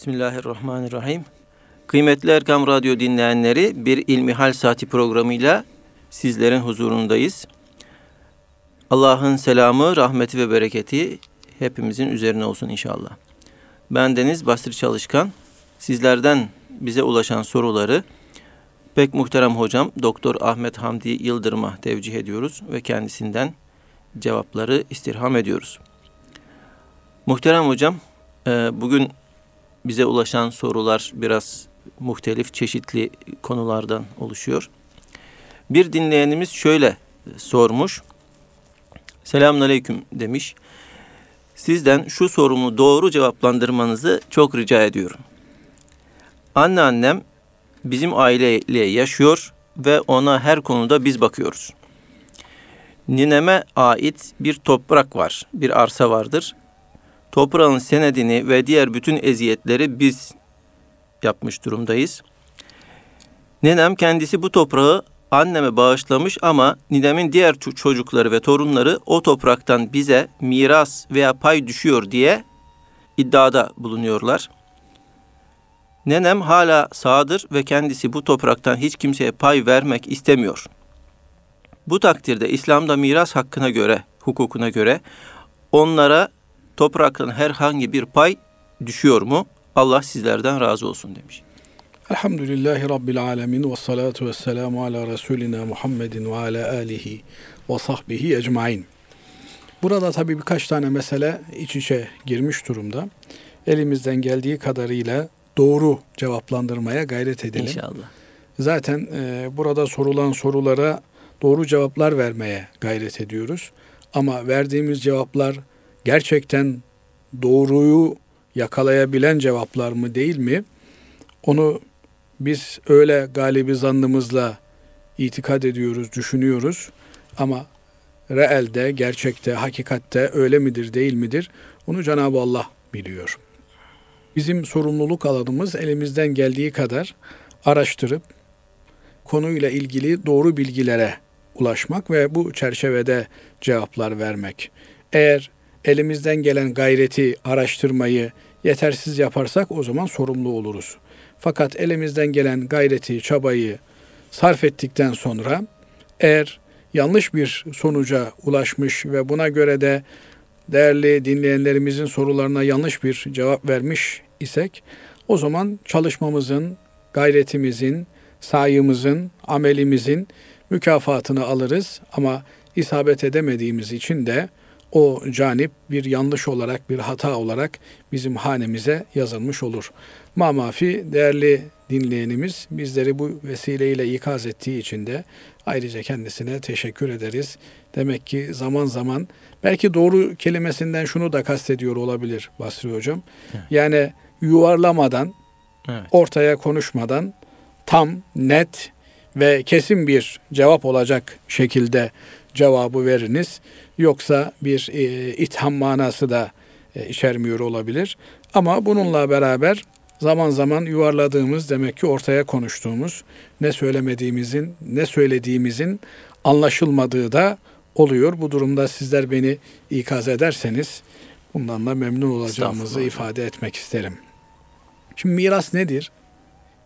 Bismillahirrahmanirrahim. Kıymetli Erkam Radyo dinleyenleri bir İlmihal Saati programıyla sizlerin huzurundayız. Allah'ın selamı, rahmeti ve bereketi hepimizin üzerine olsun inşallah. Ben Deniz Basri Çalışkan. Sizlerden bize ulaşan soruları pek muhterem hocam Doktor Ahmet Hamdi Yıldırım'a tevcih ediyoruz ve kendisinden cevapları istirham ediyoruz. Muhterem hocam, e, bugün bize ulaşan sorular biraz muhtelif, çeşitli konulardan oluşuyor. Bir dinleyenimiz şöyle sormuş. Selamünaleyküm demiş. Sizden şu sorumu doğru cevaplandırmanızı çok rica ediyorum. Anneannem bizim aileyle yaşıyor ve ona her konuda biz bakıyoruz. Nineme ait bir toprak var, bir arsa vardır. Toprağın senedini ve diğer bütün eziyetleri biz yapmış durumdayız. Nenem kendisi bu toprağı anneme bağışlamış ama ninemin diğer çocukları ve torunları o topraktan bize miras veya pay düşüyor diye iddiada bulunuyorlar. Nenem hala sağdır ve kendisi bu topraktan hiç kimseye pay vermek istemiyor. Bu takdirde İslam'da miras hakkına göre, hukukuna göre onlara topraktan herhangi bir pay düşüyor mu? Allah sizlerden razı olsun demiş. Elhamdülillahi Rabbil Alemin ve salatu ve selamu ala Resulina Muhammedin ve ala alihi ve sahbihi ecmain. Burada tabii birkaç tane mesele iç içe girmiş durumda. Elimizden geldiği kadarıyla doğru cevaplandırmaya gayret edelim. İnşallah. Zaten e, burada sorulan sorulara doğru cevaplar vermeye gayret ediyoruz. Ama verdiğimiz cevaplar gerçekten doğruyu yakalayabilen cevaplar mı değil mi? Onu biz öyle galibi zannımızla itikad ediyoruz, düşünüyoruz ama reelde, gerçekte, hakikatte öyle midir, değil midir? Onu Cenab-ı Allah biliyor. Bizim sorumluluk alanımız elimizden geldiği kadar araştırıp konuyla ilgili doğru bilgilere ulaşmak ve bu çerçevede cevaplar vermek. Eğer elimizden gelen gayreti, araştırmayı yetersiz yaparsak o zaman sorumlu oluruz. Fakat elimizden gelen gayreti, çabayı sarf ettikten sonra eğer yanlış bir sonuca ulaşmış ve buna göre de değerli dinleyenlerimizin sorularına yanlış bir cevap vermiş isek o zaman çalışmamızın, gayretimizin, sayımızın, amelimizin mükafatını alırız ama isabet edemediğimiz için de o canip bir yanlış olarak, bir hata olarak bizim hanemize yazılmış olur. Mamafi değerli dinleyenimiz bizleri bu vesileyle ikaz ettiği için de ayrıca kendisine teşekkür ederiz. Demek ki zaman zaman belki doğru kelimesinden şunu da kastediyor olabilir Basri Hocam. Evet. Yani yuvarlamadan, evet. ortaya konuşmadan tam, net ve kesin bir cevap olacak şekilde cevabı veriniz. Yoksa bir e, itham manası da e, içermiyor olabilir. Ama bununla beraber zaman zaman yuvarladığımız demek ki ortaya konuştuğumuz ne söylemediğimizin ne söylediğimizin anlaşılmadığı da oluyor. Bu durumda sizler beni ikaz ederseniz bundan da memnun olacağımızı ifade etmek isterim. Şimdi miras nedir?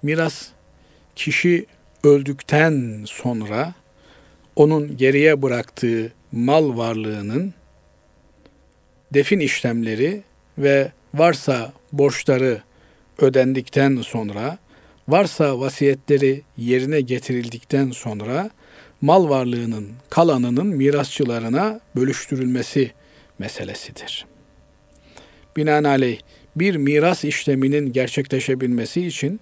Miras kişi öldükten sonra onun geriye bıraktığı mal varlığının defin işlemleri ve varsa borçları ödendikten sonra, varsa vasiyetleri yerine getirildikten sonra mal varlığının kalanının mirasçılarına bölüştürülmesi meselesidir. Binaenaleyh bir miras işleminin gerçekleşebilmesi için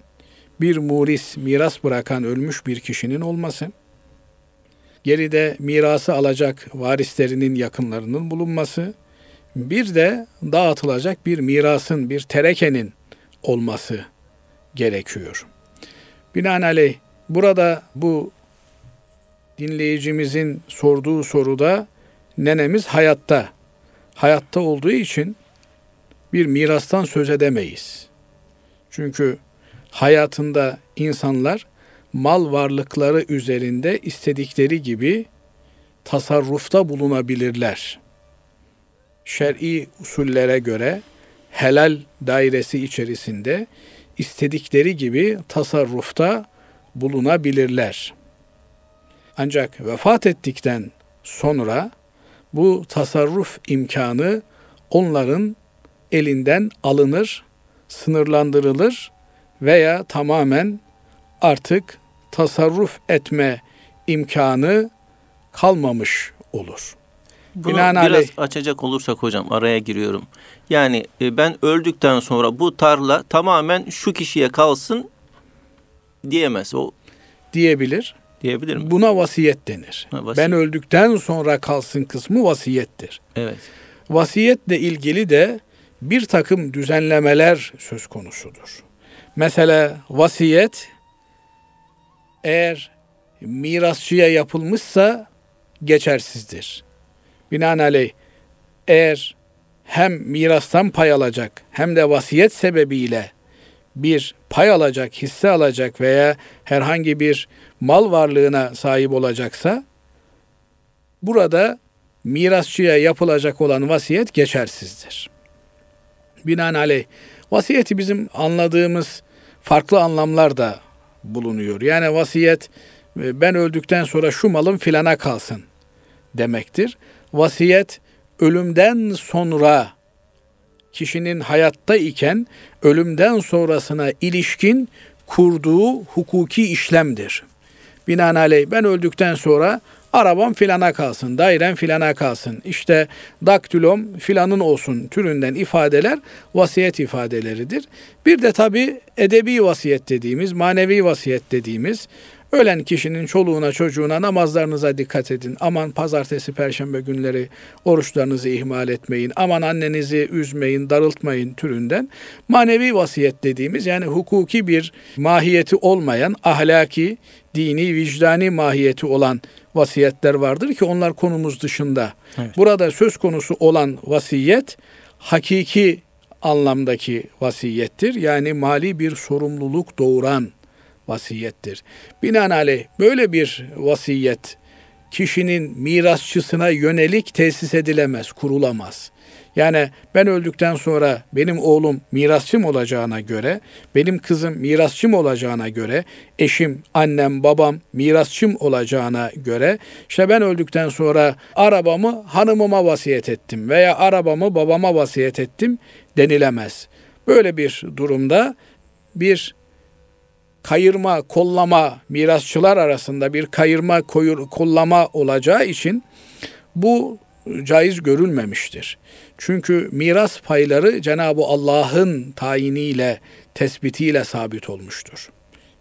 bir muris miras bırakan ölmüş bir kişinin olması, geride mirası alacak varislerinin yakınlarının bulunması, bir de dağıtılacak bir mirasın, bir terekenin olması gerekiyor. Binaenaleyh burada bu dinleyicimizin sorduğu soruda nenemiz hayatta. Hayatta olduğu için bir mirastan söz edemeyiz. Çünkü hayatında insanlar mal varlıkları üzerinde istedikleri gibi tasarrufta bulunabilirler. Şer'i usullere göre helal dairesi içerisinde istedikleri gibi tasarrufta bulunabilirler. Ancak vefat ettikten sonra bu tasarruf imkanı onların elinden alınır, sınırlandırılır veya tamamen artık tasarruf etme imkanı kalmamış olur. Bunu biraz açacak olursak hocam araya giriyorum. Yani e, ben öldükten sonra bu tarla tamamen şu kişiye kalsın diyemez. O diyebilir. Diyebilir mi? Buna vasiyet denir. Ha, vasiyet. Ben öldükten sonra kalsın kısmı vasiyettir. Evet. Vasiyetle ilgili de bir takım düzenlemeler söz konusudur. Mesela vasiyet eğer mirasçıya yapılmışsa geçersizdir. Binaenaleyh eğer hem mirastan pay alacak hem de vasiyet sebebiyle bir pay alacak, hisse alacak veya herhangi bir mal varlığına sahip olacaksa burada mirasçıya yapılacak olan vasiyet geçersizdir. Binaenaleyh vasiyeti bizim anladığımız farklı anlamlar da bulunuyor. Yani vasiyet e, ben öldükten sonra şu malım filana kalsın demektir. Vasiyet ölümden sonra kişinin hayatta iken ölümden sonrasına ilişkin kurduğu hukuki işlemdir. Binaenaleyh ben öldükten sonra arabam filana kalsın, dairem filana kalsın, işte daktilom filanın olsun türünden ifadeler vasiyet ifadeleridir. Bir de tabi edebi vasiyet dediğimiz, manevi vasiyet dediğimiz Ölen kişinin çoluğuna çocuğuna namazlarınıza dikkat edin. Aman pazartesi perşembe günleri oruçlarınızı ihmal etmeyin. Aman annenizi üzmeyin, darıltmayın türünden. Manevi vasiyet dediğimiz yani hukuki bir mahiyeti olmayan ahlaki, dini, vicdani mahiyeti olan vasiyetler vardır ki onlar konumuz dışında. Evet. Burada söz konusu olan vasiyet hakiki anlamdaki vasiyettir. Yani mali bir sorumluluk doğuran vasiyettir. Binaenaleyh böyle bir vasiyet kişinin mirasçısına yönelik tesis edilemez, kurulamaz. Yani ben öldükten sonra benim oğlum mirasçım olacağına göre, benim kızım mirasçım olacağına göre, eşim, annem, babam mirasçım olacağına göre, işte ben öldükten sonra arabamı hanımıma vasiyet ettim veya arabamı babama vasiyet ettim denilemez. Böyle bir durumda bir kayırma, kollama, mirasçılar arasında bir kayırma, koyur, kollama olacağı için bu caiz görülmemiştir. Çünkü miras payları Cenab-ı Allah'ın tayiniyle, tespitiyle sabit olmuştur.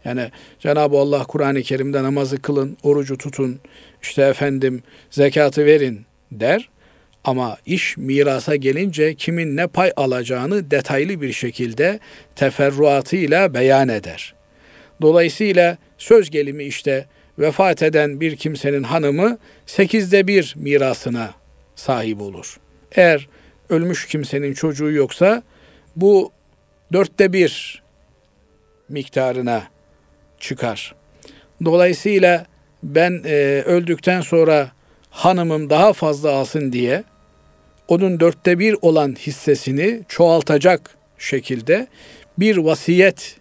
Yani Cenab-ı Allah Kur'an-ı Kerim'de namazı kılın, orucu tutun, işte efendim zekatı verin der. Ama iş mirasa gelince kimin ne pay alacağını detaylı bir şekilde teferruatıyla beyan eder. Dolayısıyla söz gelimi işte vefat eden bir kimsenin hanımı sekizde bir mirasına sahip olur. Eğer ölmüş kimsenin çocuğu yoksa bu dörtte bir miktarına çıkar. Dolayısıyla ben e, öldükten sonra hanımım daha fazla alsın diye onun dörtte bir olan hissesini çoğaltacak şekilde bir vasiyet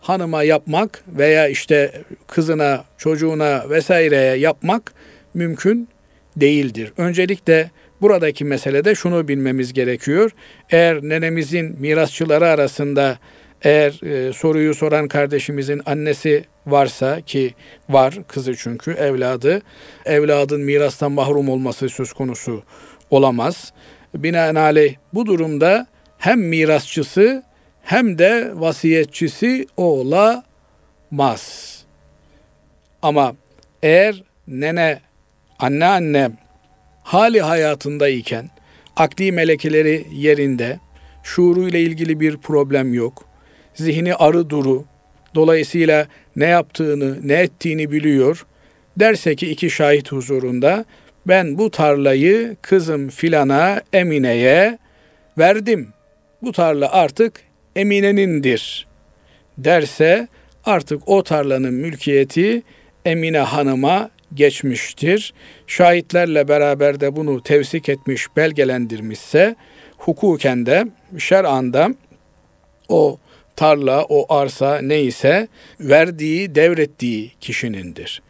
hanıma yapmak veya işte kızına, çocuğuna vesaireye yapmak mümkün değildir. Öncelikle buradaki meselede şunu bilmemiz gerekiyor. Eğer nenemizin mirasçıları arasında eğer e, soruyu soran kardeşimizin annesi varsa ki var kızı çünkü evladı evladın mirastan mahrum olması söz konusu olamaz. Binaenaleyh bu durumda hem mirasçısı hem de vasiyetçisi olamaz. Ama eğer nene, anneanne hali hayatındayken akli melekeleri yerinde, şuuruyla ilgili bir problem yok, zihni arı duru, dolayısıyla ne yaptığını, ne ettiğini biliyor, derse ki iki şahit huzurunda ben bu tarlayı kızım filana Emine'ye verdim. Bu tarla artık Emine'nindir derse artık o tarlanın mülkiyeti Emine Hanım'a geçmiştir. Şahitlerle beraber de bunu tevsik etmiş, belgelendirmişse hukuken de şer'an da o tarla, o arsa neyse verdiği, devrettiği kişinindir.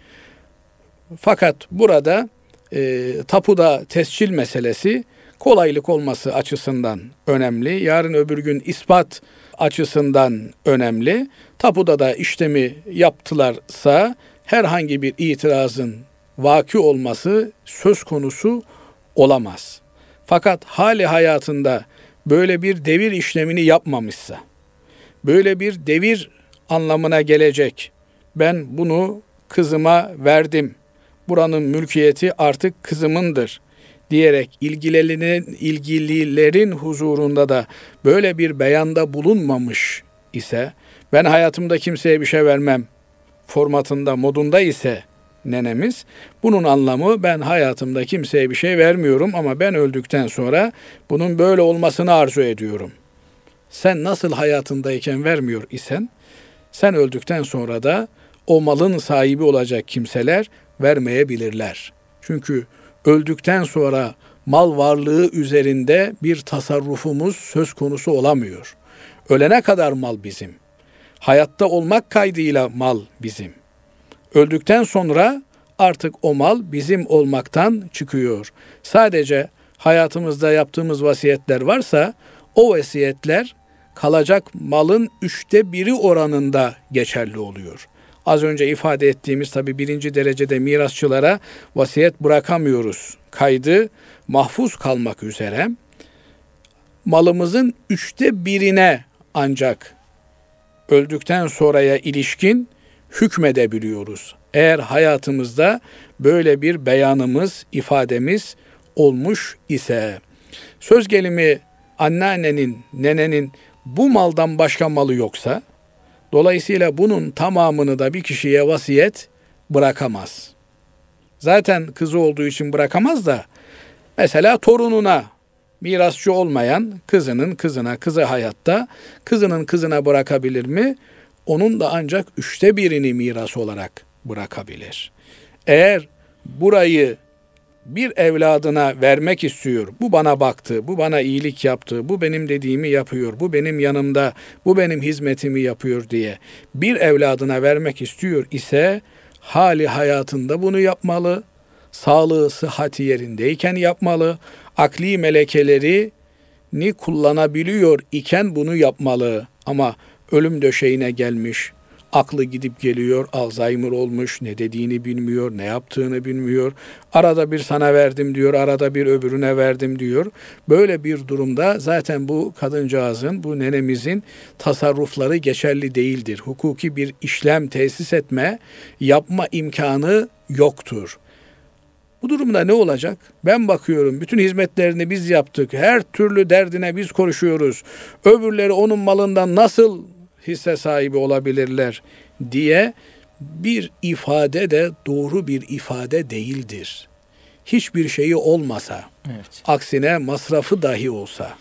Fakat burada e, tapuda tescil meselesi kolaylık olması açısından önemli. Yarın öbür gün ispat açısından önemli. Tapuda da işlemi yaptılarsa herhangi bir itirazın vaki olması söz konusu olamaz. Fakat hali hayatında böyle bir devir işlemini yapmamışsa, böyle bir devir anlamına gelecek, ben bunu kızıma verdim, buranın mülkiyeti artık kızımındır diyerek ilgililerin, huzurunda da böyle bir beyanda bulunmamış ise, ben hayatımda kimseye bir şey vermem formatında, modunda ise nenemiz. Bunun anlamı ben hayatımda kimseye bir şey vermiyorum ama ben öldükten sonra bunun böyle olmasını arzu ediyorum. Sen nasıl hayatındayken vermiyor isen sen öldükten sonra da o malın sahibi olacak kimseler vermeyebilirler. Çünkü öldükten sonra mal varlığı üzerinde bir tasarrufumuz söz konusu olamıyor. Ölene kadar mal bizim. Hayatta olmak kaydıyla mal bizim. Öldükten sonra artık o mal bizim olmaktan çıkıyor. Sadece hayatımızda yaptığımız vasiyetler varsa o vasiyetler kalacak malın üçte biri oranında geçerli oluyor. Az önce ifade ettiğimiz tabi birinci derecede mirasçılara vasiyet bırakamıyoruz. Kaydı mahfuz kalmak üzere malımızın üçte birine ancak öldükten sonraya ilişkin hükmedebiliyoruz. Eğer hayatımızda böyle bir beyanımız, ifademiz olmuş ise. Söz gelimi anneannenin, nenenin bu maldan başka malı yoksa, dolayısıyla bunun tamamını da bir kişiye vasiyet bırakamaz. Zaten kızı olduğu için bırakamaz da, mesela torununa, mirasçı olmayan kızının kızına, kızı hayatta, kızının kızına bırakabilir mi? onun da ancak üçte birini miras olarak bırakabilir. Eğer burayı bir evladına vermek istiyor. Bu bana baktı, bu bana iyilik yaptı, bu benim dediğimi yapıyor, bu benim yanımda, bu benim hizmetimi yapıyor diye bir evladına vermek istiyor ise hali hayatında bunu yapmalı. Sağlığı, sıhhati yerindeyken yapmalı. Akli melekeleri ni kullanabiliyor iken bunu yapmalı. Ama ölüm döşeğine gelmiş, aklı gidip geliyor, Alzheimer olmuş, ne dediğini bilmiyor, ne yaptığını bilmiyor. Arada bir sana verdim diyor, arada bir öbürüne verdim diyor. Böyle bir durumda zaten bu kadıncağızın, bu nenemizin tasarrufları geçerli değildir. Hukuki bir işlem tesis etme, yapma imkanı yoktur. Bu durumda ne olacak? Ben bakıyorum bütün hizmetlerini biz yaptık. Her türlü derdine biz konuşuyoruz. Öbürleri onun malından nasıl hisse sahibi olabilirler diye bir ifade de doğru bir ifade değildir. Hiçbir şeyi olmasa, evet. aksine masrafı dahi olsa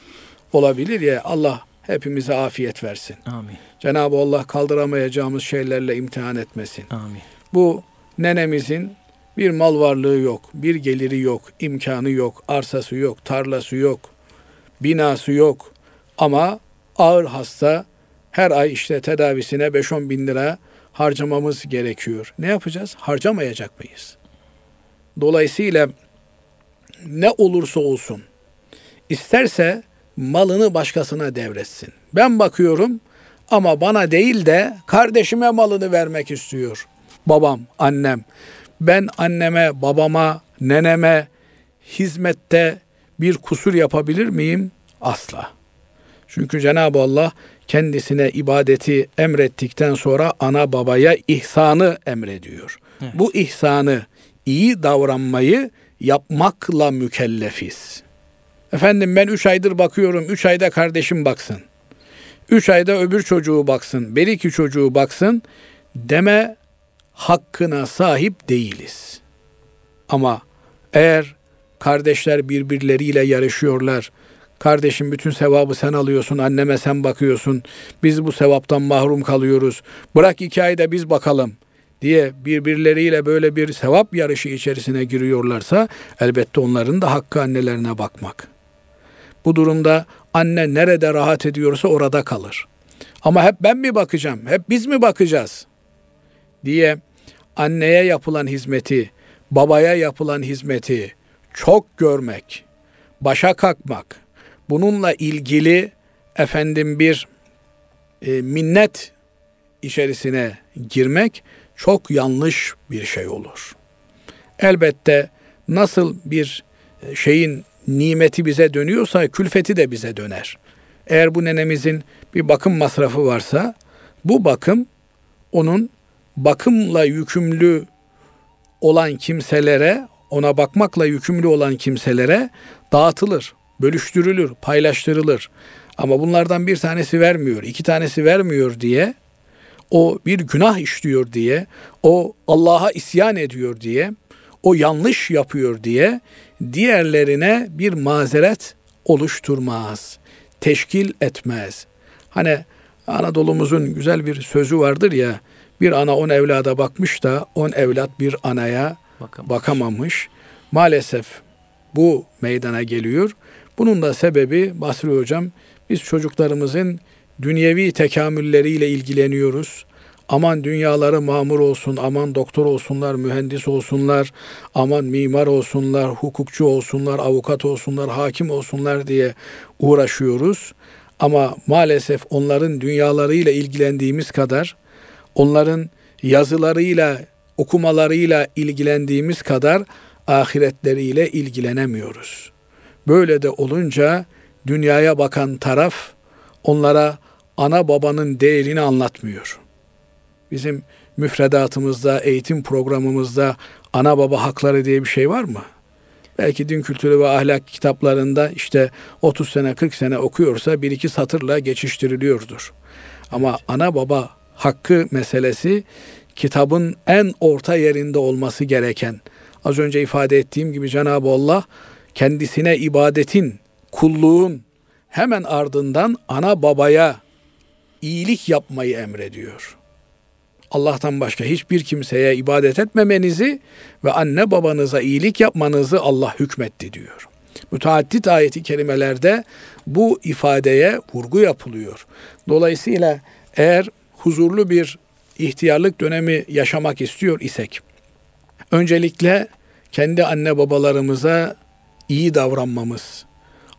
olabilir ya Allah hepimize afiyet versin. Amin. Cenab-ı Allah kaldıramayacağımız şeylerle imtihan etmesin. Amin. Bu nenemizin bir mal varlığı yok, bir geliri yok, imkanı yok, arsası yok, tarlası yok, binası yok ama ağır hasta her ay işte tedavisine 5-10 bin lira harcamamız gerekiyor. Ne yapacağız? Harcamayacak mıyız? Dolayısıyla ne olursa olsun isterse malını başkasına devretsin. Ben bakıyorum ama bana değil de kardeşime malını vermek istiyor. Babam, annem. Ben anneme, babama, neneme hizmette bir kusur yapabilir miyim? Asla. Çünkü Cenab-ı Allah kendisine ibadeti emrettikten sonra ana babaya ihsanı emrediyor. Evet. Bu ihsanı, iyi davranmayı yapmakla mükellefiz. Efendim ben üç aydır bakıyorum, üç ayda kardeşim baksın. Üç ayda öbür çocuğu baksın, belki çocuğu baksın deme hakkına sahip değiliz. Ama eğer kardeşler birbirleriyle yarışıyorlar, Kardeşim bütün sevabı sen alıyorsun, anneme sen bakıyorsun. Biz bu sevaptan mahrum kalıyoruz. Bırak iki ayda biz bakalım diye birbirleriyle böyle bir sevap yarışı içerisine giriyorlarsa elbette onların da hakkı annelerine bakmak. Bu durumda anne nerede rahat ediyorsa orada kalır. Ama hep ben mi bakacağım, hep biz mi bakacağız diye anneye yapılan hizmeti, babaya yapılan hizmeti çok görmek, başa kalkmak, bununla ilgili efendim bir e, minnet içerisine girmek çok yanlış bir şey olur. Elbette nasıl bir e, şeyin nimeti bize dönüyorsa külfeti de bize döner. Eğer bu nenemizin bir bakım masrafı varsa bu bakım onun bakımla yükümlü olan kimselere, ona bakmakla yükümlü olan kimselere dağıtılır, bölüştürülür, paylaştırılır. Ama bunlardan bir tanesi vermiyor, iki tanesi vermiyor diye, o bir günah işliyor diye, o Allah'a isyan ediyor diye, o yanlış yapıyor diye diğerlerine bir mazeret oluşturmaz, teşkil etmez. Hani Anadolu'muzun güzel bir sözü vardır ya, bir ana on evlada bakmış da on evlat bir anaya Bakamamış. bakamamış. Maalesef bu meydana geliyor. Bunun da sebebi Basri Hocam biz çocuklarımızın dünyevi tekamülleriyle ilgileniyoruz. Aman dünyaları mamur olsun, aman doktor olsunlar, mühendis olsunlar, aman mimar olsunlar, hukukçu olsunlar, avukat olsunlar, hakim olsunlar diye uğraşıyoruz. Ama maalesef onların dünyalarıyla ilgilendiğimiz kadar onların yazılarıyla, okumalarıyla ilgilendiğimiz kadar ahiretleriyle ilgilenemiyoruz. Böyle de olunca dünyaya bakan taraf onlara ana babanın değerini anlatmıyor. Bizim müfredatımızda, eğitim programımızda ana baba hakları diye bir şey var mı? Belki din kültürü ve ahlak kitaplarında işte 30 sene 40 sene okuyorsa bir iki satırla geçiştiriliyordur. Ama ana baba hakkı meselesi kitabın en orta yerinde olması gereken. Az önce ifade ettiğim gibi Cenab-ı Allah kendisine ibadetin, kulluğun hemen ardından ana babaya iyilik yapmayı emrediyor. Allah'tan başka hiçbir kimseye ibadet etmemenizi ve anne babanıza iyilik yapmanızı Allah hükmetti diyor. Müteaddit ayeti kerimelerde bu ifadeye vurgu yapılıyor. Dolayısıyla eğer huzurlu bir ihtiyarlık dönemi yaşamak istiyor isek, öncelikle kendi anne babalarımıza iyi davranmamız,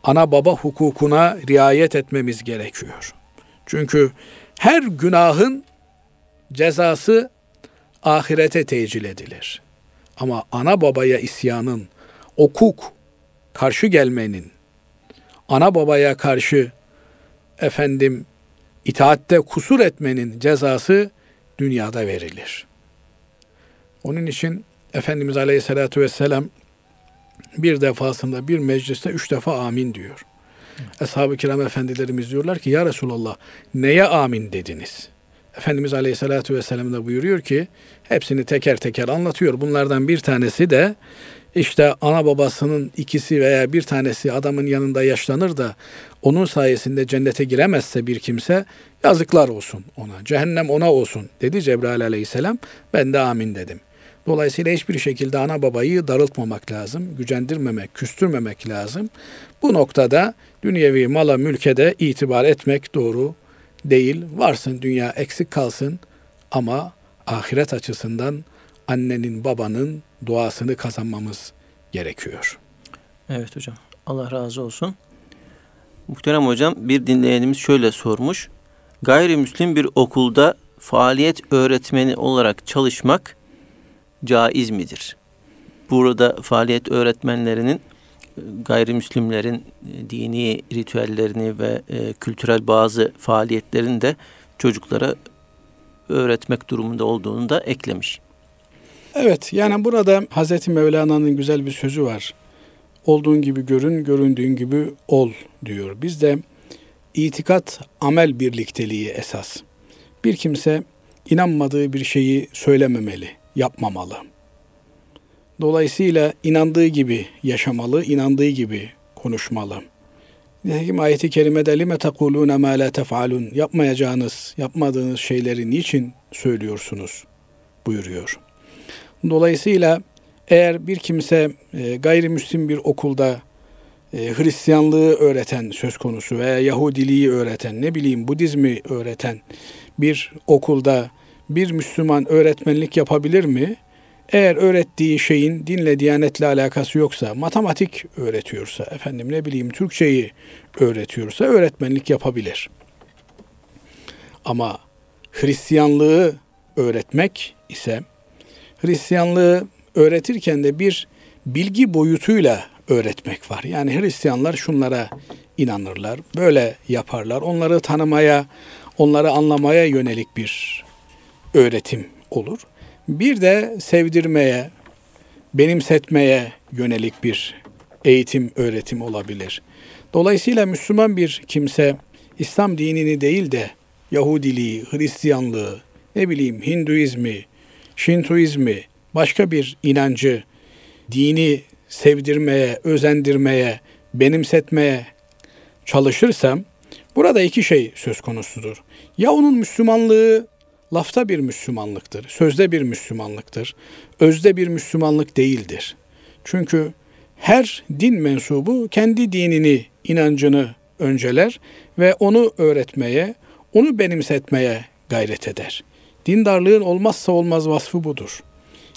ana baba hukukuna riayet etmemiz gerekiyor. Çünkü her günahın cezası ahirete tecil edilir. Ama ana babaya isyanın, okuk, karşı gelmenin, ana babaya karşı efendim itaatte kusur etmenin cezası dünyada verilir. Onun için Efendimiz Aleyhisselatü Vesselam bir defasında bir mecliste üç defa amin diyor. Ashab-ı kiram efendilerimiz diyorlar ki ya Resulallah neye amin dediniz? Efendimiz Aleyhisselatü Vesselam da buyuruyor ki hepsini teker teker anlatıyor. Bunlardan bir tanesi de işte ana babasının ikisi veya bir tanesi adamın yanında yaşlanır da onun sayesinde cennete giremezse bir kimse yazıklar olsun ona. Cehennem ona olsun dedi Cebrail aleyhisselam. Ben de amin dedim. Dolayısıyla hiçbir şekilde ana babayı darıltmamak lazım, gücendirmemek, küstürmemek lazım. Bu noktada dünyevi mala mülke de itibar etmek doğru değil. Varsın dünya eksik kalsın ama ahiret açısından annenin babanın duasını kazanmamız gerekiyor. Evet hocam. Allah razı olsun. Muhterem hocam bir dinleyenimiz şöyle sormuş. Gayrimüslim bir okulda faaliyet öğretmeni olarak çalışmak caiz midir? Burada faaliyet öğretmenlerinin gayrimüslimlerin dini ritüellerini ve e, kültürel bazı faaliyetlerini de çocuklara öğretmek durumunda olduğunu da eklemiş. Evet yani burada Hazreti Mevlana'nın güzel bir sözü var. Olduğun gibi görün, göründüğün gibi ol diyor. Bizde itikat amel birlikteliği esas. Bir kimse inanmadığı bir şeyi söylememeli, yapmamalı. Dolayısıyla inandığı gibi yaşamalı, inandığı gibi konuşmalı. Nitekim ayeti kerimede lime tekulune ma la tef'alun yapmayacağınız, yapmadığınız şeyleri niçin söylüyorsunuz buyuruyor. Dolayısıyla eğer bir kimse e, gayrimüslim bir okulda e, Hristiyanlığı öğreten söz konusu veya Yahudiliği öğreten, ne bileyim Budizmi öğreten bir okulda bir Müslüman öğretmenlik yapabilir mi? Eğer öğrettiği şeyin dinle, diyanetle alakası yoksa, matematik öğretiyorsa, efendim ne bileyim Türkçeyi öğretiyorsa öğretmenlik yapabilir. Ama Hristiyanlığı öğretmek ise Hristiyanlığı öğretirken de bir bilgi boyutuyla öğretmek var. Yani Hristiyanlar şunlara inanırlar, böyle yaparlar. Onları tanımaya, onları anlamaya yönelik bir öğretim olur. Bir de sevdirmeye, benimsetmeye yönelik bir eğitim, öğretim olabilir. Dolayısıyla Müslüman bir kimse İslam dinini değil de Yahudiliği, Hristiyanlığı, ne bileyim Hinduizmi, Şintoizmi, başka bir inancı, dini sevdirmeye, özendirmeye, benimsetmeye çalışırsam burada iki şey söz konusudur. Ya onun Müslümanlığı lafta bir Müslümanlıktır, sözde bir Müslümanlıktır, özde bir Müslümanlık değildir. Çünkü her din mensubu kendi dinini, inancını önceler ve onu öğretmeye, onu benimsetmeye gayret eder. Dindarlığın olmazsa olmaz vasfı budur.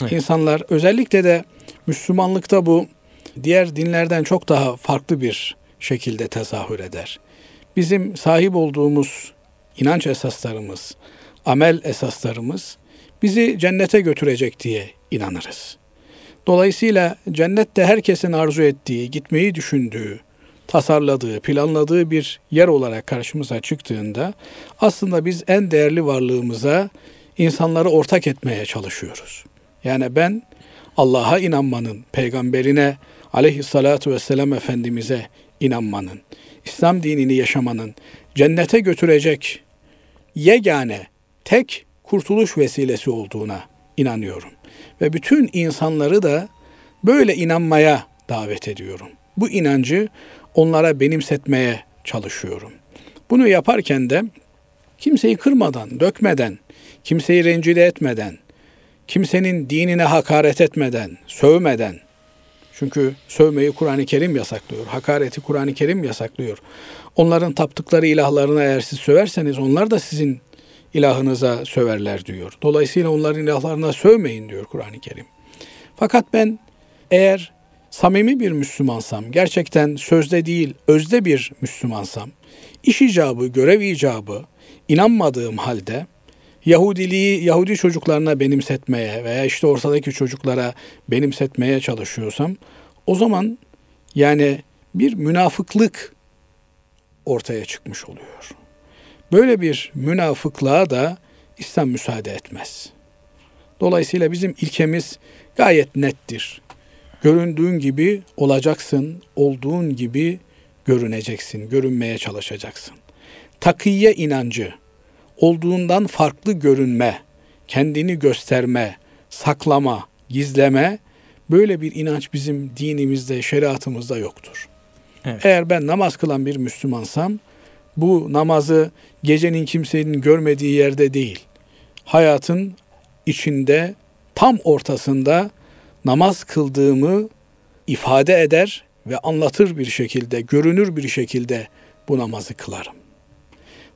Evet. İnsanlar özellikle de Müslümanlıkta bu diğer dinlerden çok daha farklı bir şekilde tezahür eder. Bizim sahip olduğumuz inanç esaslarımız, amel esaslarımız bizi cennete götürecek diye inanırız. Dolayısıyla cennette herkesin arzu ettiği, gitmeyi düşündüğü, tasarladığı, planladığı bir yer olarak karşımıza çıktığında aslında biz en değerli varlığımıza insanları ortak etmeye çalışıyoruz. Yani ben Allah'a inanmanın, peygamberine aleyhissalatu vesselam Efendimiz'e inanmanın, İslam dinini yaşamanın cennete götürecek yegane, tek kurtuluş vesilesi olduğuna inanıyorum. Ve bütün insanları da böyle inanmaya davet ediyorum. Bu inancı onlara benimsetmeye çalışıyorum. Bunu yaparken de kimseyi kırmadan, dökmeden, kimseyi rencide etmeden, kimsenin dinine hakaret etmeden, sövmeden, çünkü sövmeyi Kur'an-ı Kerim yasaklıyor. Hakareti Kur'an-ı Kerim yasaklıyor. Onların taptıkları ilahlarına eğer siz söverseniz onlar da sizin ilahınıza söverler diyor. Dolayısıyla onların ilahlarına sövmeyin diyor Kur'an-ı Kerim. Fakat ben eğer samimi bir Müslümansam, gerçekten sözde değil özde bir Müslümansam, iş icabı, görev icabı inanmadığım halde Yahudiliği Yahudi çocuklarına benimsetmeye veya işte ortadaki çocuklara benimsetmeye çalışıyorsam o zaman yani bir münafıklık ortaya çıkmış oluyor. Böyle bir münafıklığa da İslam müsaade etmez. Dolayısıyla bizim ilkemiz gayet nettir. Göründüğün gibi olacaksın, olduğun gibi görüneceksin, görünmeye çalışacaksın. Takiye inancı, olduğundan farklı görünme, kendini gösterme, saklama, gizleme böyle bir inanç bizim dinimizde, şeriatımızda yoktur. Evet. Eğer ben namaz kılan bir Müslümansam bu namazı gecenin kimsenin görmediği yerde değil, hayatın içinde tam ortasında namaz kıldığımı ifade eder ve anlatır bir şekilde, görünür bir şekilde bu namazı kılarım.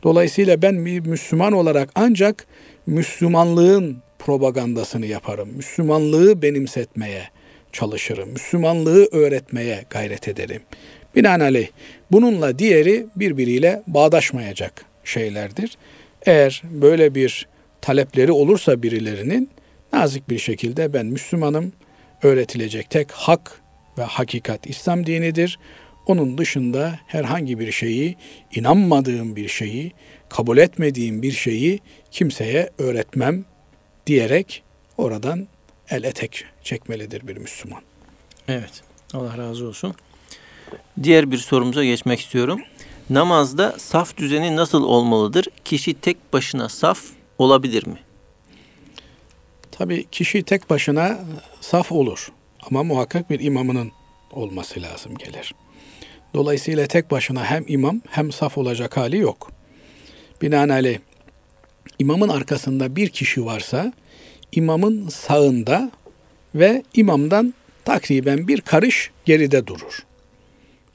Dolayısıyla ben bir Müslüman olarak ancak Müslümanlığın propagandasını yaparım. Müslümanlığı benimsetmeye çalışırım. Müslümanlığı öğretmeye gayret ederim. Binaenaleyh bununla diğeri birbiriyle bağdaşmayacak şeylerdir. Eğer böyle bir talepleri olursa birilerinin nazik bir şekilde ben Müslümanım öğretilecek tek hak ve hakikat İslam dinidir. Onun dışında herhangi bir şeyi, inanmadığım bir şeyi, kabul etmediğim bir şeyi kimseye öğretmem diyerek oradan el etek çekmelidir bir Müslüman. Evet. Allah razı olsun. Diğer bir sorumuza geçmek istiyorum. Namazda saf düzeni nasıl olmalıdır? Kişi tek başına saf olabilir mi? Tabii kişi tek başına saf olur. Ama muhakkak bir imamının olması lazım gelir. Dolayısıyla tek başına hem imam hem saf olacak hali yok. Binaenaleyh imamın arkasında bir kişi varsa imamın sağında ve imamdan takriben bir karış geride durur.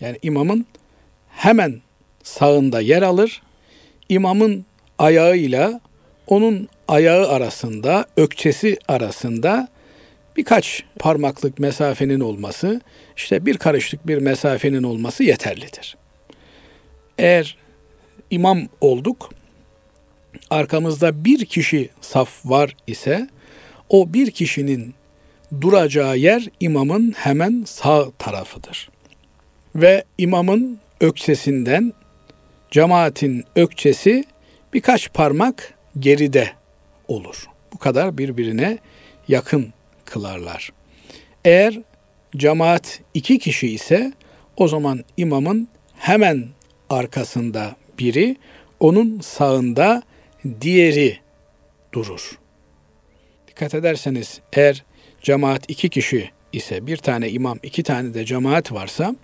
Yani imamın hemen sağında yer alır. İmamın ayağıyla onun ayağı arasında, ökçesi arasında birkaç parmaklık mesafenin olması, işte bir karışlık bir mesafenin olması yeterlidir. Eğer imam olduk, arkamızda bir kişi saf var ise o bir kişinin duracağı yer imamın hemen sağ tarafıdır. Ve imamın öksesinden cemaatin ökçesi birkaç parmak geride olur. Bu kadar birbirine yakın kılarlar. Eğer cemaat iki kişi ise o zaman imamın hemen arkasında biri, onun sağında diğeri durur. Dikkat ederseniz eğer cemaat iki kişi ise bir tane imam iki tane de cemaat varsa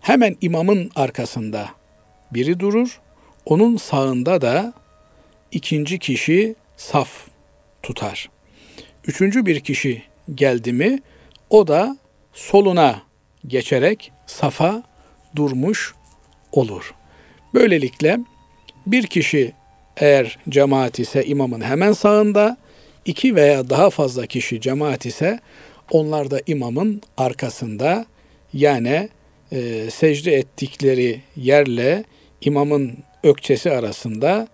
hemen imamın arkasında biri durur. Onun sağında da ikinci kişi saf tutar. Üçüncü bir kişi geldi mi o da soluna geçerek safa durmuş olur. Böylelikle bir kişi eğer cemaat ise imamın hemen sağında, iki veya daha fazla kişi cemaat ise onlar da imamın arkasında yani e, secde ettikleri yerle imamın ökçesi arasında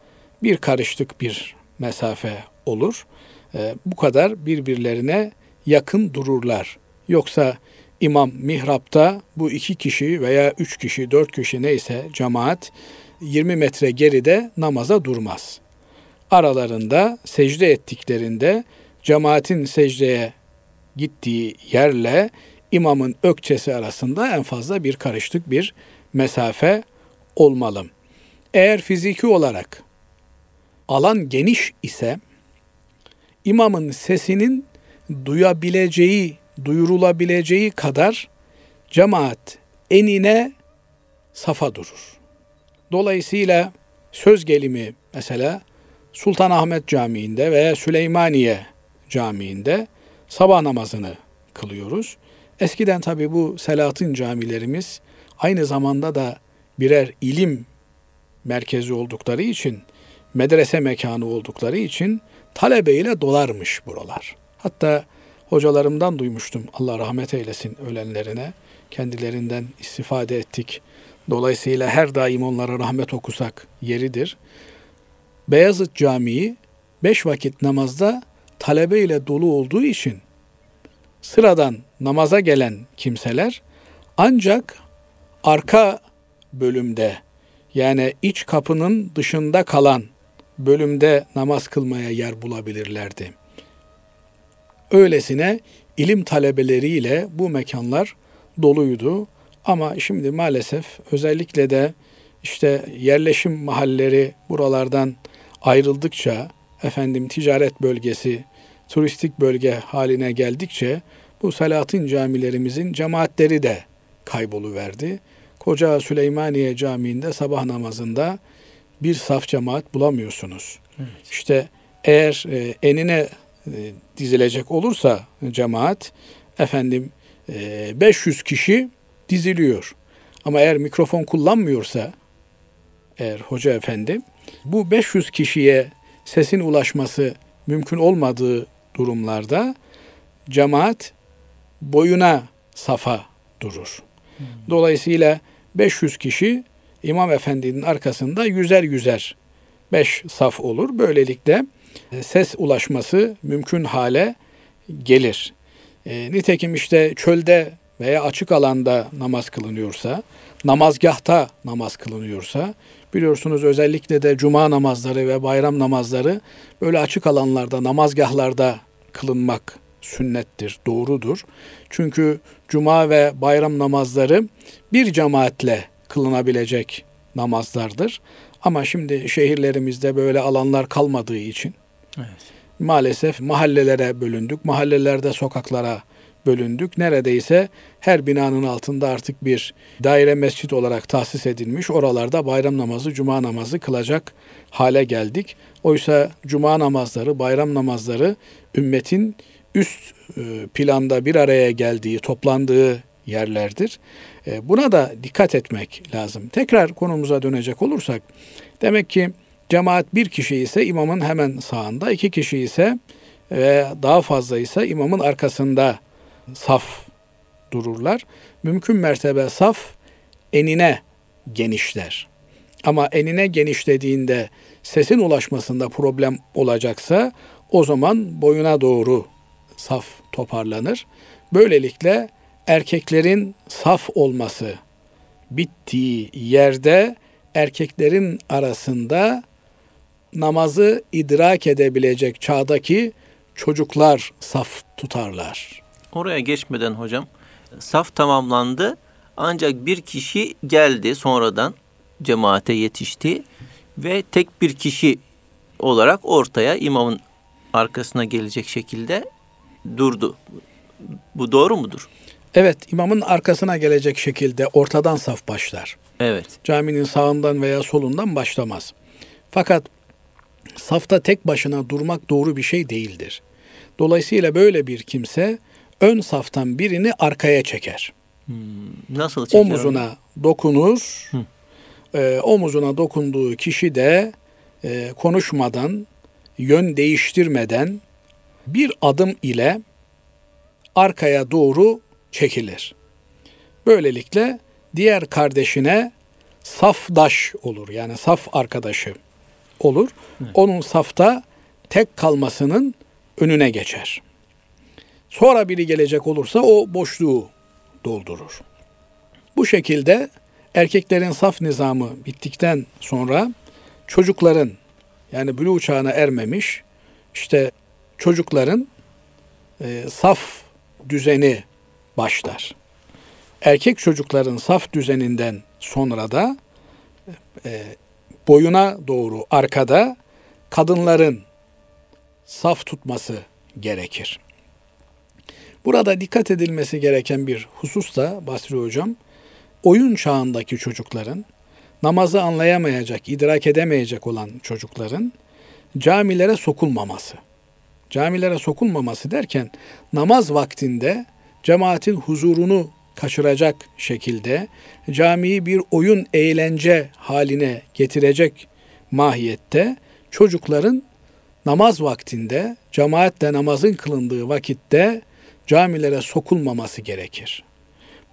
bir karışlık bir mesafe olur. E, bu kadar birbirlerine yakın dururlar. Yoksa imam mihrapta bu iki kişi veya üç kişi, dört kişi neyse cemaat 20 metre geride namaza durmaz. Aralarında secde ettiklerinde cemaatin secdeye gittiği yerle imamın ökçesi arasında en fazla bir karışlık bir mesafe olmalı. Eğer fiziki olarak alan geniş ise imamın sesinin duyabileceği, duyurulabileceği kadar cemaat enine safa durur. Dolayısıyla söz gelimi mesela Sultanahmet Camii'nde veya Süleymaniye Camii'nde sabah namazını kılıyoruz. Eskiden tabi bu Selahattin camilerimiz aynı zamanda da birer ilim merkezi oldukları için, medrese mekanı oldukları için talebeyle dolarmış buralar. Hatta hocalarımdan duymuştum Allah rahmet eylesin ölenlerine. Kendilerinden istifade ettik. Dolayısıyla her daim onlara rahmet okusak yeridir. Beyazıt Camii beş vakit namazda talebe ile dolu olduğu için sıradan namaza gelen kimseler ancak arka bölümde yani iç kapının dışında kalan bölümde namaz kılmaya yer bulabilirlerdi. Öylesine ilim talebeleriyle bu mekanlar doluydu. Ama şimdi maalesef özellikle de işte yerleşim mahalleri buralardan ayrıldıkça efendim ticaret bölgesi, turistik bölge haline geldikçe bu Salatin camilerimizin cemaatleri de kayboluverdi. Koca Süleymaniye Camii'nde sabah namazında bir saf cemaat bulamıyorsunuz. Evet. İşte eğer e, enine e, dizilecek olursa cemaat efendim e, 500 kişi diziliyor. Ama eğer mikrofon kullanmıyorsa eğer hoca efendi bu 500 kişiye sesin ulaşması mümkün olmadığı durumlarda cemaat boyuna safa durur. Hmm. Dolayısıyla 500 kişi İmam Efendi'nin arkasında yüzer yüzer beş saf olur. Böylelikle e, ses ulaşması mümkün hale gelir. E, nitekim işte çölde veya açık alanda namaz kılınıyorsa, namazgahta namaz kılınıyorsa, biliyorsunuz özellikle de cuma namazları ve bayram namazları böyle açık alanlarda, namazgahlarda kılınmak sünnettir, doğrudur. Çünkü cuma ve bayram namazları bir cemaatle kılınabilecek namazlardır. Ama şimdi şehirlerimizde böyle alanlar kalmadığı için evet. maalesef mahallelere bölündük. Mahallelerde sokaklara bölündük. Neredeyse her binanın altında artık bir daire mescit olarak tahsis edilmiş. Oralarda bayram namazı, cuma namazı kılacak hale geldik. Oysa cuma namazları, bayram namazları ümmetin üst e, planda bir araya geldiği, toplandığı yerlerdir. E, buna da dikkat etmek lazım. Tekrar konumuza dönecek olursak, demek ki cemaat bir kişi ise imamın hemen sağında, iki kişi ise ve daha fazla ise imamın arkasında saf dururlar. Mümkün mertebe saf enine genişler. Ama enine genişlediğinde sesin ulaşmasında problem olacaksa o zaman boyuna doğru saf toparlanır. Böylelikle erkeklerin saf olması bittiği yerde erkeklerin arasında namazı idrak edebilecek çağdaki çocuklar saf tutarlar. Oraya geçmeden hocam saf tamamlandı ancak bir kişi geldi sonradan cemaate yetişti ve tek bir kişi olarak ortaya imamın arkasına gelecek şekilde durdu. Bu doğru mudur? Evet, imamın arkasına gelecek şekilde ortadan saf başlar. Evet. Caminin sağından veya solundan başlamaz. Fakat safta tek başına durmak doğru bir şey değildir. Dolayısıyla böyle bir kimse ön saftan birini arkaya çeker. Hmm, nasıl çeker Omuzuna onu? dokunur. E, omuzuna dokunduğu kişi de e, konuşmadan, yön değiştirmeden bir adım ile arkaya doğru çekilir. Böylelikle diğer kardeşine safdaş olur. Yani saf arkadaşı olur. Onun safta tek kalmasının önüne geçer. Sonra biri gelecek olursa o boşluğu doldurur. Bu şekilde erkeklerin saf nizamı bittikten sonra çocukların yani bülü çağına ermemiş işte çocukların e, saf düzeni başlar. Erkek çocukların saf düzeninden sonra da e, boyuna doğru arkada kadınların saf tutması gerekir. Burada dikkat edilmesi gereken bir husus da Basri Hocam, oyun çağındaki çocukların, namazı anlayamayacak, idrak edemeyecek olan çocukların camilere sokulmaması. Camilere sokulmaması derken namaz vaktinde cemaatin huzurunu kaçıracak şekilde camiyi bir oyun eğlence haline getirecek mahiyette çocukların namaz vaktinde cemaatle namazın kılındığı vakitte camilere sokulmaması gerekir.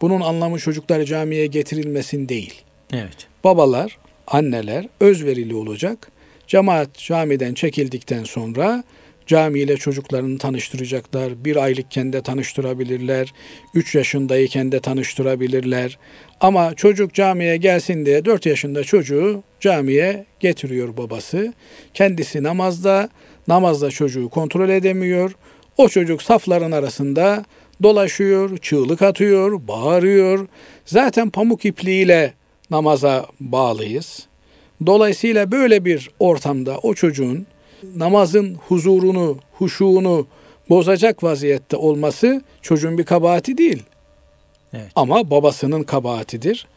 Bunun anlamı çocuklar camiye getirilmesin değil. Evet. Babalar, anneler özverili olacak. Cemaat camiden çekildikten sonra camiyle çocuklarını tanıştıracaklar. Bir aylıkken de tanıştırabilirler. Üç yaşındayken de tanıştırabilirler. Ama çocuk camiye gelsin diye dört yaşında çocuğu camiye getiriyor babası. Kendisi namazda, namazda çocuğu kontrol edemiyor. O çocuk safların arasında dolaşıyor, çığlık atıyor, bağırıyor. Zaten pamuk ipliğiyle namaza bağlıyız. Dolayısıyla böyle bir ortamda o çocuğun namazın huzurunu, huşuğunu bozacak vaziyette olması çocuğun bir kabahati değil. Evet. Ama babasının kabahatidir.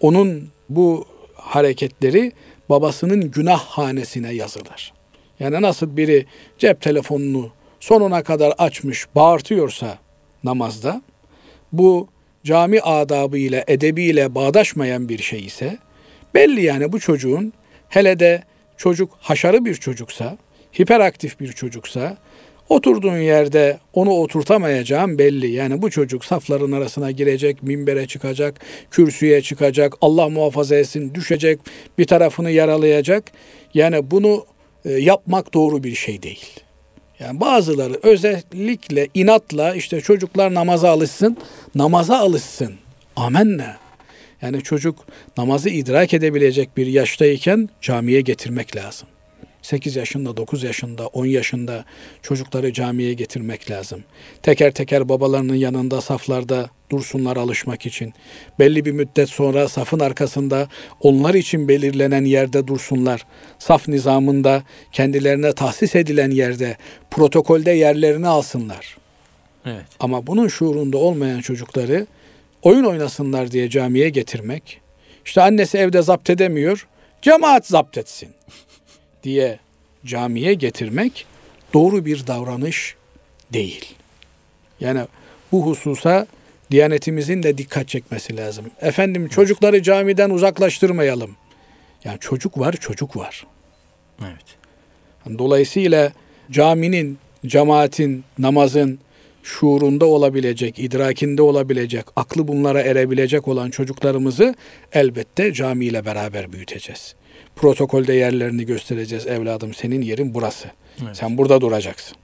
Onun bu hareketleri babasının günah hanesine yazılır. Yani nasıl biri cep telefonunu sonuna kadar açmış bağırtıyorsa namazda bu cami adabı ile edebiyle bağdaşmayan bir şey ise belli yani bu çocuğun hele de çocuk haşarı bir çocuksa, hiperaktif bir çocuksa oturduğun yerde onu oturtamayacağım belli. Yani bu çocuk safların arasına girecek, minbere çıkacak, kürsüye çıkacak, Allah muhafaza etsin düşecek, bir tarafını yaralayacak. Yani bunu e, yapmak doğru bir şey değil. Yani bazıları özellikle inatla işte çocuklar namaza alışsın, namaza alışsın. Amenna. Yani çocuk namazı idrak edebilecek bir yaştayken camiye getirmek lazım. 8 yaşında, 9 yaşında, 10 yaşında çocukları camiye getirmek lazım. Teker teker babalarının yanında saflarda dursunlar alışmak için. Belli bir müddet sonra safın arkasında onlar için belirlenen yerde dursunlar. Saf nizamında kendilerine tahsis edilen yerde, protokolde yerlerini alsınlar. Evet. Ama bunun şuurunda olmayan çocukları oyun oynasınlar diye camiye getirmek, işte annesi evde zapt edemiyor, cemaat zapt etsin diye camiye getirmek doğru bir davranış değil. Yani bu hususa Diyanetimizin de dikkat çekmesi lazım. Efendim çocukları camiden uzaklaştırmayalım. Yani çocuk var, çocuk var. Evet. Dolayısıyla caminin, cemaatin, namazın şuurunda olabilecek, idrakinde olabilecek, aklı bunlara erebilecek olan çocuklarımızı elbette camiyle beraber büyüteceğiz. Protokolde yerlerini göstereceğiz. Evladım senin yerin burası. Evet. Sen burada duracaksın.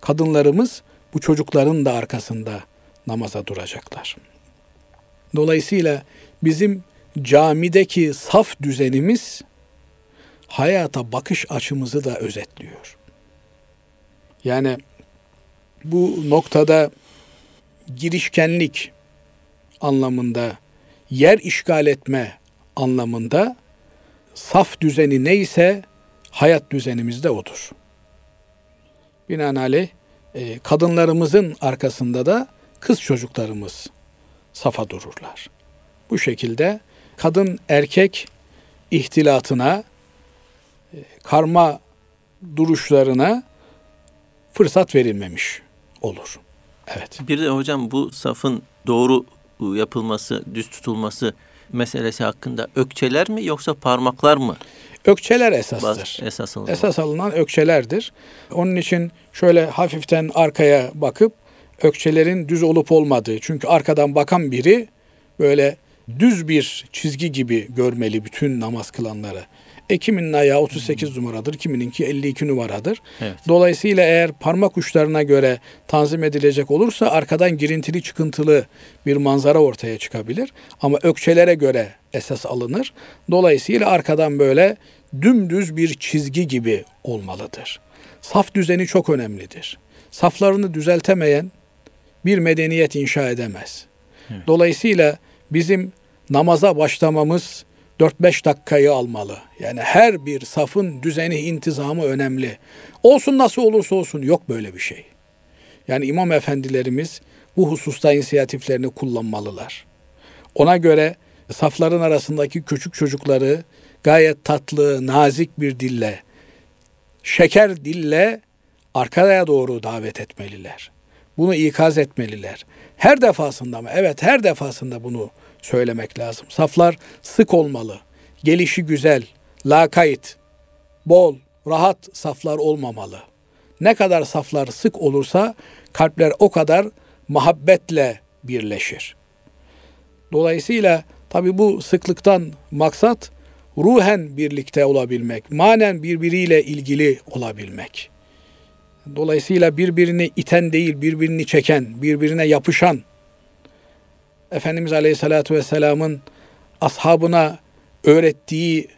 Kadınlarımız bu çocukların da arkasında namaza duracaklar. Dolayısıyla bizim camideki saf düzenimiz hayata bakış açımızı da özetliyor. Yani bu noktada girişkenlik anlamında, yer işgal etme anlamında saf düzeni neyse hayat düzenimiz de odur. Binaenaleyh e, kadınlarımızın arkasında da kız çocuklarımız safa dururlar. Bu şekilde kadın erkek ihtilatına, e, karma duruşlarına fırsat verilmemiş olur. Evet. Bir de hocam bu safın doğru yapılması, düz tutulması meselesi hakkında ökçeler mi yoksa parmaklar mı? Ökçeler esastır. Esas alınan. Esas alınan ökçelerdir. Onun için şöyle hafiften arkaya bakıp ökçelerin düz olup olmadığı. Çünkü arkadan bakan biri böyle düz bir çizgi gibi görmeli bütün namaz kılanları. E kiminin ayağı 38 numaradır, kimininki 52 numaradır. Evet. Dolayısıyla eğer parmak uçlarına göre tanzim edilecek olursa arkadan girintili çıkıntılı bir manzara ortaya çıkabilir. Ama ökçelere göre esas alınır. Dolayısıyla arkadan böyle dümdüz bir çizgi gibi olmalıdır. Saf düzeni çok önemlidir. Saflarını düzeltemeyen bir medeniyet inşa edemez. Evet. Dolayısıyla bizim namaza başlamamız 4-5 dakikayı almalı. Yani her bir safın düzeni, intizamı önemli. Olsun nasıl olursa olsun yok böyle bir şey. Yani imam efendilerimiz bu hususta inisiyatiflerini kullanmalılar. Ona göre safların arasındaki küçük çocukları gayet tatlı, nazik bir dille, şeker dille arkaya doğru davet etmeliler. Bunu ikaz etmeliler. Her defasında mı? Evet her defasında bunu söylemek lazım. Saflar sık olmalı. Gelişi güzel, lakayt, bol, rahat saflar olmamalı. Ne kadar saflar sık olursa kalpler o kadar muhabbetle birleşir. Dolayısıyla tabi bu sıklıktan maksat ruhen birlikte olabilmek, manen birbiriyle ilgili olabilmek. Dolayısıyla birbirini iten değil, birbirini çeken, birbirine yapışan, Efendimiz Aleyhisselatü Vesselam'ın ashabına öğrettiği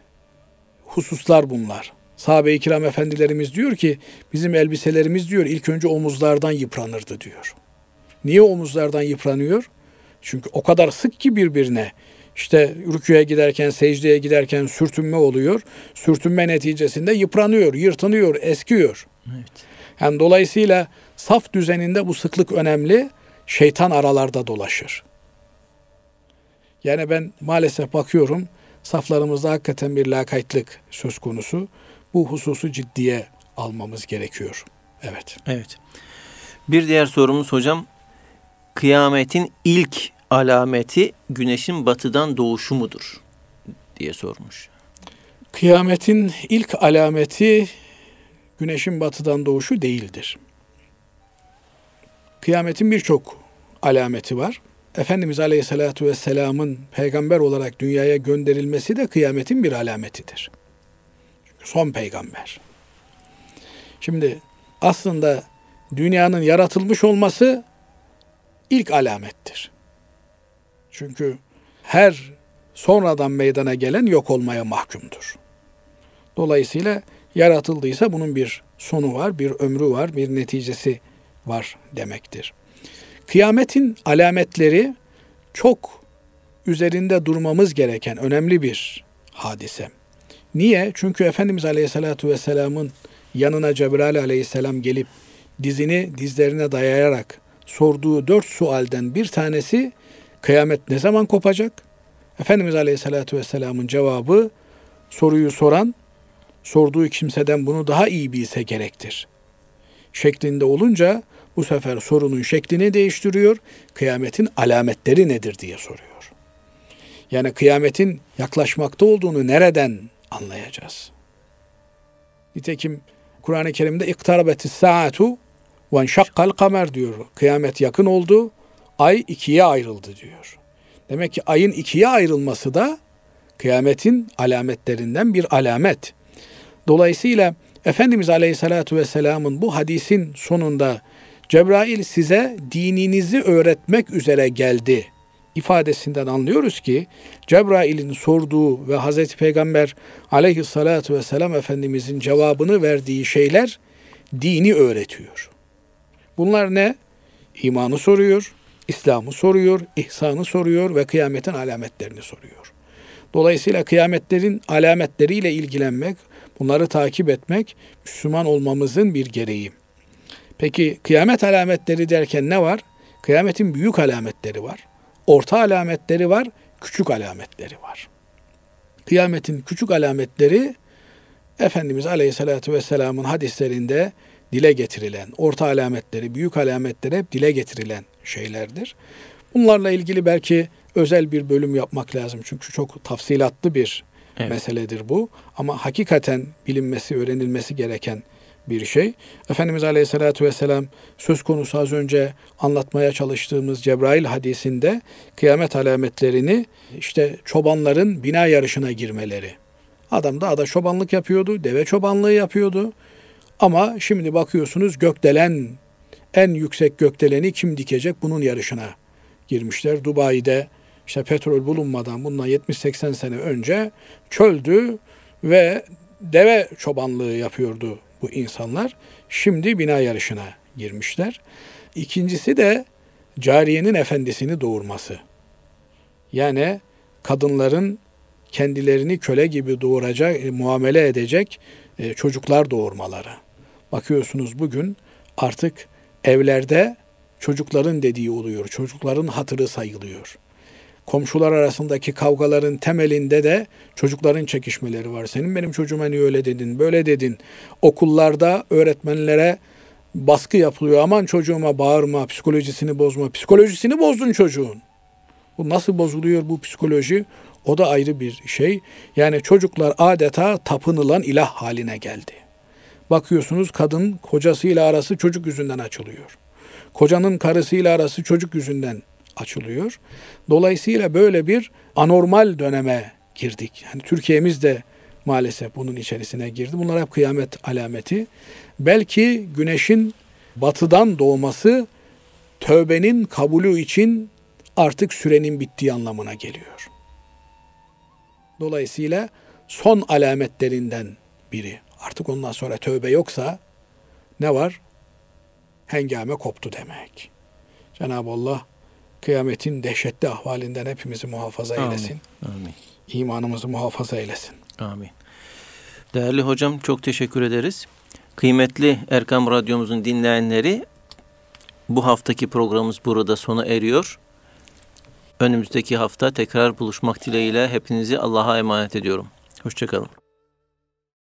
hususlar bunlar. Sahabe-i kiram efendilerimiz diyor ki bizim elbiselerimiz diyor ilk önce omuzlardan yıpranırdı diyor. Niye omuzlardan yıpranıyor? Çünkü o kadar sık ki birbirine. İşte rüküye giderken, secdeye giderken sürtünme oluyor. Sürtünme neticesinde yıpranıyor, yırtınıyor, eskiyor. Evet. Yani dolayısıyla saf düzeninde bu sıklık önemli. Şeytan aralarda dolaşır. Yani ben maalesef bakıyorum saflarımızda hakikaten bir lakaytlık söz konusu. Bu hususu ciddiye almamız gerekiyor. Evet. Evet. Bir diğer sorumuz hocam. Kıyametin ilk alameti güneşin batıdan doğuşu mudur? diye sormuş. Kıyametin ilk alameti güneşin batıdan doğuşu değildir. Kıyametin birçok alameti var. Efendimiz Aleyhisselatü Vesselam'ın peygamber olarak dünyaya gönderilmesi de kıyametin bir alametidir. Çünkü son peygamber. Şimdi aslında dünyanın yaratılmış olması ilk alamettir. Çünkü her sonradan meydana gelen yok olmaya mahkumdur. Dolayısıyla yaratıldıysa bunun bir sonu var, bir ömrü var, bir neticesi var demektir. Kıyametin alametleri çok üzerinde durmamız gereken önemli bir hadise. Niye? Çünkü Efendimiz Aleyhisselatü Vesselam'ın yanına Cebrail Aleyhisselam gelip dizini dizlerine dayayarak sorduğu dört sualden bir tanesi kıyamet ne zaman kopacak? Efendimiz Aleyhisselatü Vesselam'ın cevabı soruyu soran sorduğu kimseden bunu daha iyi bilse gerektir. Şeklinde olunca bu sefer sorunun şeklini değiştiriyor. Kıyametin alametleri nedir diye soruyor. Yani kıyametin yaklaşmakta olduğunu nereden anlayacağız? Nitekim Kur'an-ı Kerim'de iktarabetis saatu ve şakkal kamer diyor. Kıyamet yakın oldu, ay ikiye ayrıldı diyor. Demek ki ayın ikiye ayrılması da kıyametin alametlerinden bir alamet. Dolayısıyla Efendimiz Aleyhisselatü Vesselam'ın bu hadisin sonunda Cebrail size dininizi öğretmek üzere geldi ifadesinden anlıyoruz ki Cebrail'in sorduğu ve Hazreti Peygamber Aleyhisselatü Vesselam Efendimizin cevabını verdiği şeyler dini öğretiyor. Bunlar ne? İmanı soruyor, İslam'ı soruyor, ihsanı soruyor ve kıyametin alametlerini soruyor. Dolayısıyla kıyametlerin alametleriyle ilgilenmek, bunları takip etmek Müslüman olmamızın bir gereği. Peki kıyamet alametleri derken ne var? Kıyametin büyük alametleri var. Orta alametleri var, küçük alametleri var. Kıyametin küçük alametleri Efendimiz Aleyhisselatü Vesselam'ın hadislerinde dile getirilen, orta alametleri, büyük alametleri hep dile getirilen şeylerdir. Bunlarla ilgili belki özel bir bölüm yapmak lazım. Çünkü çok tafsilatlı bir evet. meseledir bu. Ama hakikaten bilinmesi, öğrenilmesi gereken bir şey. Efendimiz Aleyhisselatü Vesselam söz konusu az önce anlatmaya çalıştığımız Cebrail hadisinde kıyamet alametlerini işte çobanların bina yarışına girmeleri. Adam da ada çobanlık yapıyordu, deve çobanlığı yapıyordu. Ama şimdi bakıyorsunuz gökdelen, en yüksek gökdeleni kim dikecek bunun yarışına girmişler. Dubai'de işte petrol bulunmadan bundan 70-80 sene önce çöldü ve deve çobanlığı yapıyordu bu insanlar. Şimdi bina yarışına girmişler. İkincisi de cariyenin efendisini doğurması. Yani kadınların kendilerini köle gibi doğuracak, muamele edecek e, çocuklar doğurmaları. Bakıyorsunuz bugün artık evlerde çocukların dediği oluyor. Çocukların hatırı sayılıyor. Komşular arasındaki kavgaların temelinde de çocukların çekişmeleri var. Senin benim çocuğuma niye öyle dedin, böyle dedin. Okullarda öğretmenlere baskı yapılıyor. Aman çocuğuma bağırma, psikolojisini bozma. Psikolojisini bozdun çocuğun. Bu nasıl bozuluyor bu psikoloji? O da ayrı bir şey. Yani çocuklar adeta tapınılan ilah haline geldi. Bakıyorsunuz kadın kocasıyla arası çocuk yüzünden açılıyor. Kocanın karısıyla arası çocuk yüzünden açılıyor. Dolayısıyla böyle bir anormal döneme girdik. Yani Türkiye'miz de maalesef bunun içerisine girdi. Bunlar hep kıyamet alameti. Belki güneşin batıdan doğması tövbenin kabulü için artık sürenin bittiği anlamına geliyor. Dolayısıyla son alametlerinden biri. Artık ondan sonra tövbe yoksa ne var? Hengame koptu demek. Cenab-ı Allah kıyametin dehşetli ahvalinden hepimizi muhafaza Amin. eylesin. Amin. İmanımızı muhafaza eylesin. Amin. Değerli hocam çok teşekkür ederiz. Kıymetli Erkam Radyomuzun dinleyenleri bu haftaki programımız burada sona eriyor. Önümüzdeki hafta tekrar buluşmak dileğiyle hepinizi Allah'a emanet ediyorum. Hoşçakalın.